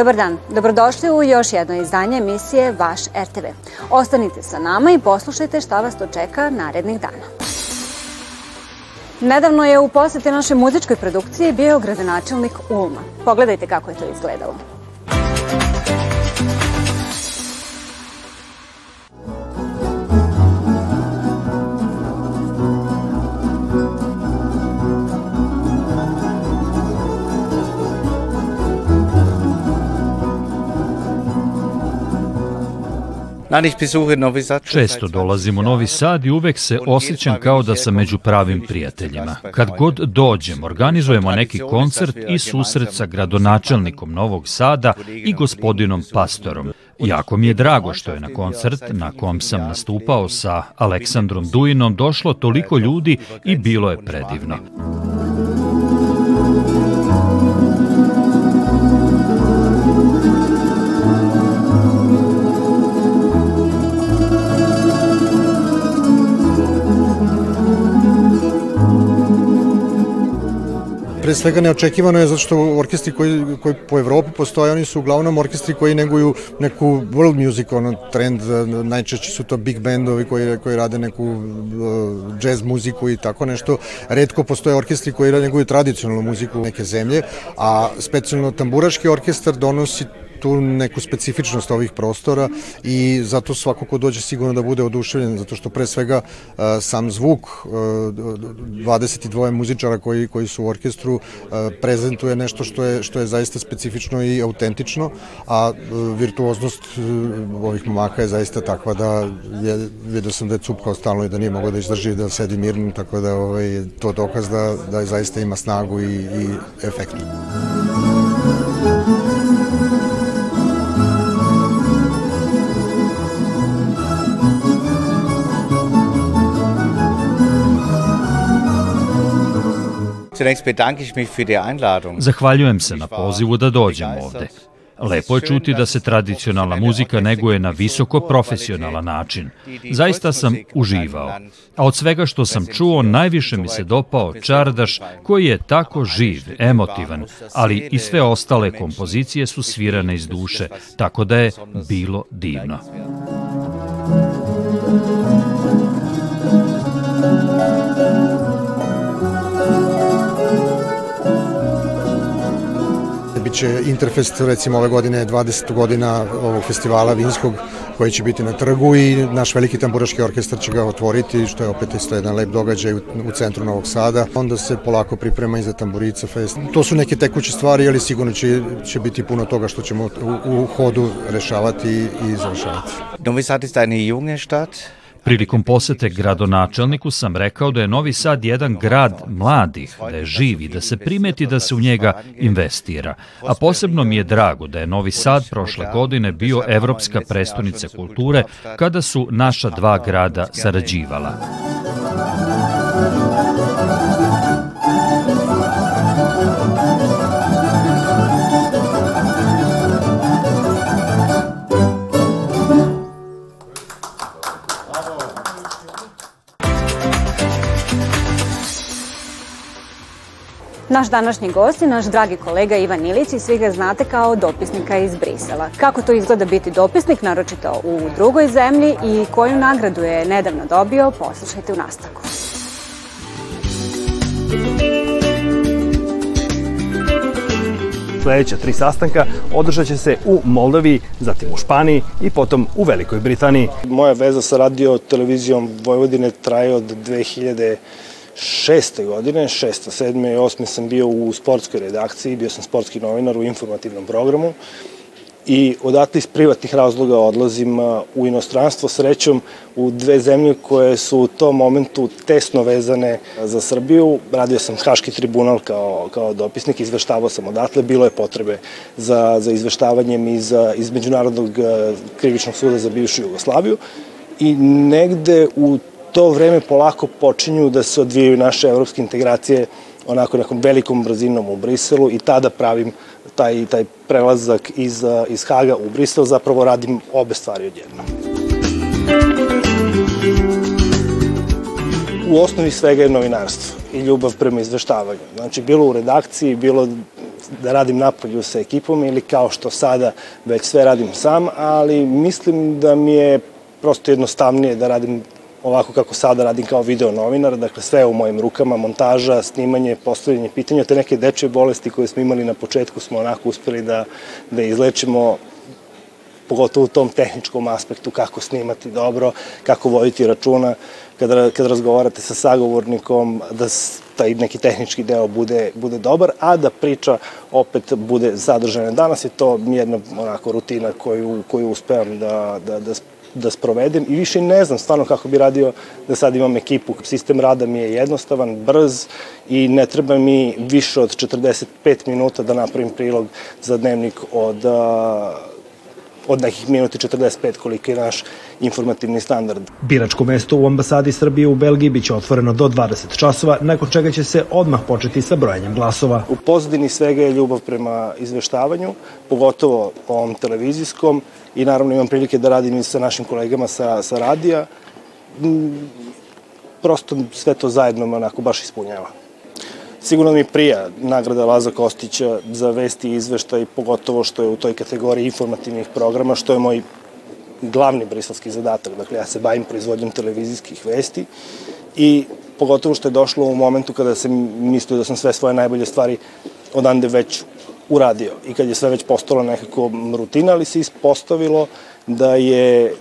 Dobar dan, dobrodošli u još jedno izdanje emisije Vaš RTV. Ostanite sa nama i poslušajte šta vas to čeka narednih dana. Nedavno je u poseti našoj muzičkoj produkciji bio gradonačelnik Ulma. Pogledajte kako je to izgledalo. Često dolazim u Novi Sad i uvek se osjećam kao da sam među pravim prijateljima. Kad god dođem, organizujemo neki koncert i susret sa gradonačelnikom Novog Sada i gospodinom Pastorom. Jako mi je drago što je na koncert na kom sam nastupao sa Aleksandrom Dujinom došlo toliko ljudi i bilo je predivno. Pre svega neočekivano je zato što orkestri koji, koji po Evropi postoje, oni su uglavnom orkestri koji neguju neku world music, ono trend, najčešće su to big bandovi koji, koji rade neku uh, jazz muziku i tako nešto. Redko postoje orkestri koji neguju tradicionalnu muziku neke zemlje, a specijalno tamburaški orkestar donosi tu neku specifičnost ovih prostora i zato svako ko dođe sigurno da bude oduševljen, zato što pre svega uh, sam zvuk 22 uh, muzičara koji, koji su u orkestru uh, prezentuje nešto što je, što je zaista specifično i autentično, a virtuoznost ovih momaka je zaista takva da je, vidio sam da je cupkao stalno i da nije mogao da izdrži da sedi mirno, tako da ovaj, to dokaz da, da zaista ima snagu i, i efektu. Zahvaljujem se na pozivu da dođem ovde. Lepo je čuti da se tradicionalna muzika neguje na visoko profesionalan način. Zaista sam uživao. A od svega što sam čuo, najviše mi se dopao Čardaš, koji je tako živ, emotivan, ali i sve ostale kompozicije su svirane iz duše, tako da je bilo divno. Biće Interfest, recimo ove godine 20. godina ovog festivala vinskog koji će biti na trgu i naš veliki tamburaški orkestar će ga otvoriti, što je opet isto jedan lep događaj u, u centru Novog Sada. Onda se polako priprema i za Tamburica Fest. To su neke tekuće stvari, ali sigurno će, će biti puno toga što ćemo u, u hodu rešavati i završavati. Novi Sad je eine junge Stadt. Prilikom posete gradonačelniku sam rekao da je Novi Sad jedan grad mladih, da je živ i da se primeti da se u njega investira. A posebno mi je drago da je Novi Sad prošle godine bio Evropska prestonica kulture kada su naša dva grada sarađivala. Naš današnji gost je naš dragi kolega Ivan Ilić i svi ga znate kao dopisnika iz Brisela. Kako to izgleda biti dopisnik, naročito u drugoj zemlji i koju nagradu je nedavno dobio, poslušajte u nastavku. Sledeća tri sastanka održat će se u Moldaviji, zatim u Španiji i potom u Velikoj Britaniji. Moja veza sa radio televizijom Vojvodine traje od 2000 šeste godine, šesta, sedme i osme sam bio u sportskoj redakciji, bio sam sportski novinar u informativnom programu i odatle iz privatnih razloga odlazim u inostranstvo srećom u dve zemlje koje su u tom momentu tesno vezane za Srbiju. Radio sam Haški tribunal kao, kao dopisnik, izveštavao sam odatle, bilo je potrebe za, za izveštavanjem iz, iz Međunarodnog krivičnog suda za bivšu Jugoslaviju i negde u to vreme polako počinju da se odvijaju naše evropske integracije onako nekom velikom brzinom u Briselu i tada pravim taj, taj prelazak iz, iz Haga u Brisel, zapravo radim obe stvari odjedno. U osnovi svega je novinarstvo i ljubav prema izveštavanju. Znači, bilo u redakciji, bilo da radim napolju sa ekipom ili kao što sada već sve radim sam, ali mislim da mi je prosto jednostavnije da radim ovako kako sada radim kao video novinar, dakle sve u mojim rukama, montaža, snimanje, postavljanje pitanja, te neke dečje bolesti koje smo imali na početku smo onako uspeli da, da izlečimo pogotovo u tom tehničkom aspektu, kako snimati dobro, kako voditi računa, kada, kada razgovarate sa sagovornikom, da taj neki tehnički deo bude, bude dobar, a da priča opet bude zadržana. Danas je to jedna onako rutina koju, koju uspevam da, da, da da sprovedem i više ne znam stvarno kako bi radio da sad imam ekipu. Sistem rada mi je jednostavan, brz i ne treba mi više od 45 minuta da napravim prilog za dnevnik od od nekih minuti 45 koliko je naš informativni standard. Biračko mesto u ambasadi Srbije u Belgiji biće otvoreno do 20 časova, nakon čega će se odmah početi sa brojanjem glasova. U pozadini svega je ljubav prema izveštavanju, pogotovo ovom televizijskom i naravno imam prilike da radim i sa našim kolegama sa, sa radija. Mm, prosto sve to zajedno me onako baš ispunjava. Sigurno mi prija nagrada Laza Kostića za vesti i izveštaj, pogotovo što je u toj kategoriji informativnih programa, što je moj glavni briselski zadatak. Dakle, ja se bavim proizvodnjom televizijskih vesti i pogotovo što je došlo u momentu kada sam mislio da sam sve svoje najbolje stvari odande već uradio i kad je sve već postalo nekako rutina, ali se ispostavilo da je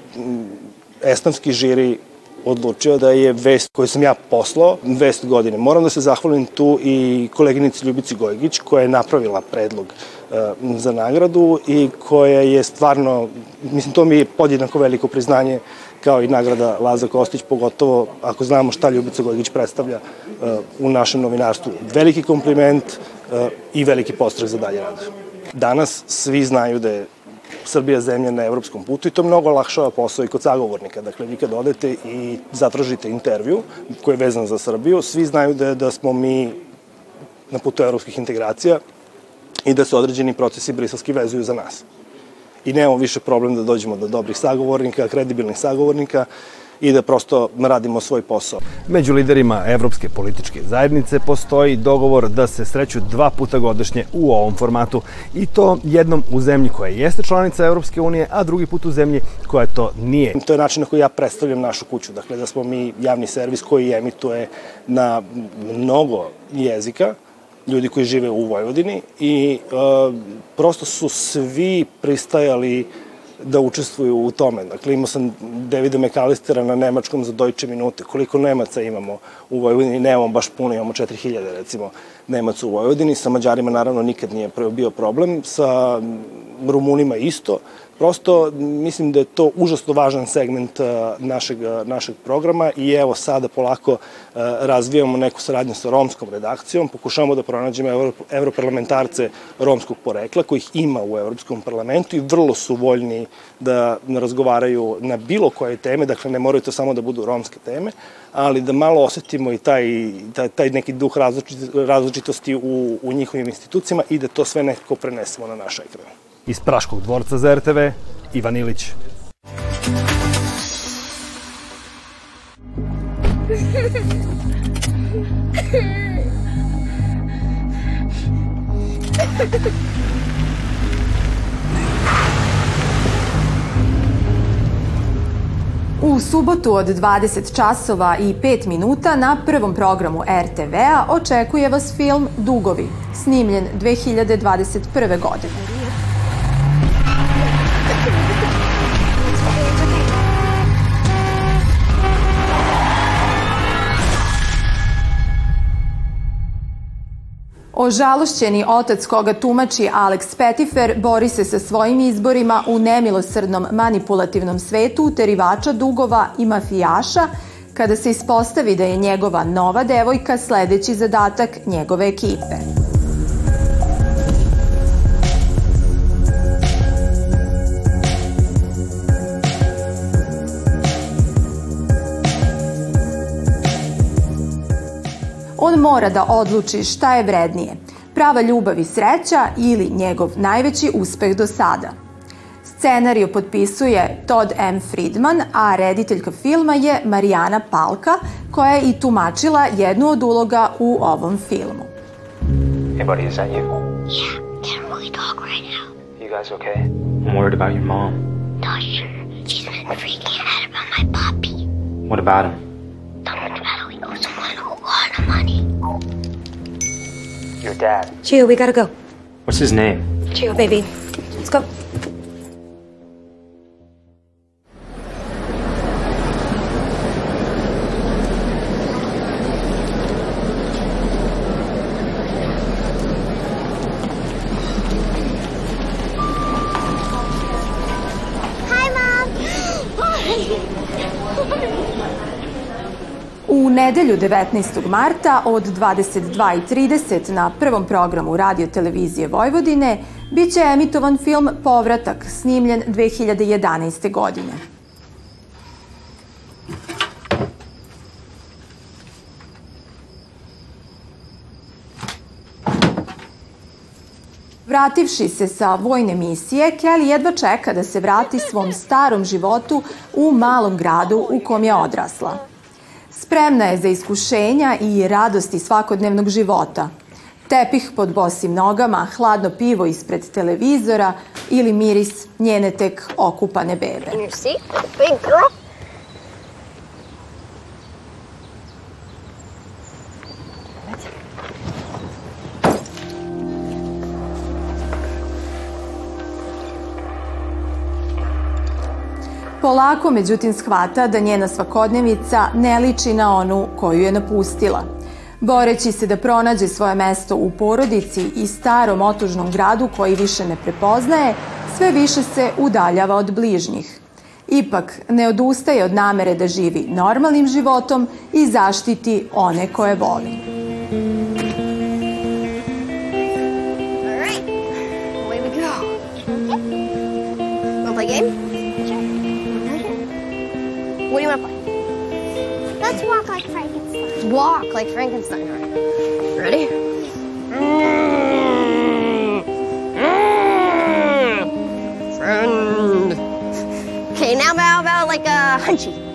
estonski žiri odlučio da je vest koju sam ja poslao, vest godine. Moram da se zahvalim tu i koleginici Ljubici Gojgić koja je napravila predlog uh, za nagradu i koja je stvarno, mislim to mi je podjednako veliko priznanje kao i nagrada Laza Kostić, pogotovo ako znamo šta Ljubica Gojgić predstavlja uh, u našem novinarstvu. Veliki kompliment i veliki postreh za dalje rad. Danas svi znaju da je Srbija zemlja na evropskom putu i to mnogo olakšava posao i kod sagovornika. Dakle, vi kad odete i zatražite intervju koji je vezan za Srbiju, svi znaju da, da smo mi na putu evropskih integracija i da se određeni procesi briselski vezuju za nas. I nemamo više problem da dođemo do dobrih sagovornika, kredibilnih sagovornika, i da prosto radimo svoj posao. Među liderima Evropske političke zajednice postoji dogovor da se sreću dva puta godišnje u ovom formatu i to jednom u zemlji koja jeste članica Evropske unije, a drugi put u zemlji koja to nije. To je način na koji ja predstavljam našu kuću, dakle da smo mi javni servis koji emituje na mnogo jezika, ljudi koji žive u Vojvodini i uh, prosto su svi pristajali da učestvuju u tome. Dakle, imao sam Davida McAllistera na nemačkom za Deutsche Minute. Koliko Nemaca imamo u Vojvodini? Nemamo baš puno, imamo 4000 recimo Nemaca u Vojvodini. Sa Mađarima naravno nikad nije bio problem. Sa Rumunima isto. Prosto mislim da je to užasno važan segment uh, našeg, našeg programa i evo sada polako uh, razvijamo neku saradnju sa romskom redakcijom, pokušavamo da pronađemo evroparlamentarce romskog porekla kojih ima u Evropskom parlamentu i vrlo su voljni da razgovaraju na bilo koje teme, dakle ne moraju to samo da budu romske teme, ali da malo osetimo i taj, taj, taj neki duh različitosti u, u njihovim institucijama i da to sve nekako prenesemo na naš ekran. Iz Praškog dvorca za RTV, Ivan Ilić. U subotu od 20 časova i 5 minuta na prvom programu RTV-a očekuje vas film Dugovi, snimljen 2021. godine. Ožalošćeni otac koga tumači Alex Petifer bori se sa svojim izborima u nemilosrdnom manipulativnom svetu uterivača dugova i mafijaša kada se ispostavi da je njegova nova devojka sledeći zadatak njegove ekipe. On mora da odluči šta je vrednije, prava ljubav i sreća ili njegov najveći uspeh do sada. Scenariju potpisuje Todd M. Friedman, a rediteljka filma je Marijana Palka, koja je i tumačila jednu od uloga u ovom filmu. Hey buddy, is that you? Yeah, can't really talk right now. You guys okay? I'm worried about your mom. Not sure. She's been freaking out about my puppy. What about him? Your dad. Chio, we gotta go. What's his name? Chio, baby. Let's go. U nedelju 19. marta od 22.30 na prvom programu radio televizije Vojvodine biće emitovan film Povratak, snimljen 2011. godine. Vrativši se sa vojne misije, Kelly jedva čeka da se vrati svom starom životu u malom gradu u kom je odrasla. Spremna je za iskušenja i radosti svakodnevnog života. Tepih pod bosim nogama, hladno pivo ispred televizora ili miris njene tek okupane bebe. In your seat, big girl. Polako, međutim, shvata da njena svakodnevica ne liči na onu koju je napustila. Boreći se da pronađe svoje mesto u porodici i starom otužnom gradu koji više ne prepoznaje, sve više se udaljava od bližnjih. Ipak, ne odustaje od namere da živi normalnim životom i zaštiti one koje voli. All right, away we go. Wanna play game? What do you want to play? Let's walk like Frankenstein. Walk like Frankenstein. All right. Ready? Mm. Mm. Friend. Okay, now bow bow like a hunchy.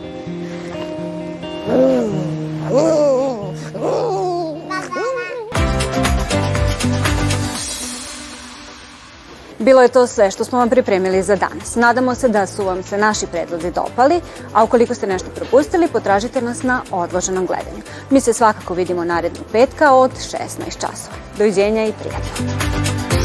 Bilo je to sve što smo vam pripremili za danas. Nadamo se da su vam se naši predlozi dopali, a ukoliko ste nešto propustili, potražite nas na odloženom gledanju. Mi se svakako vidimo narednog petka od 16 časova. Doviđenja i prijatno.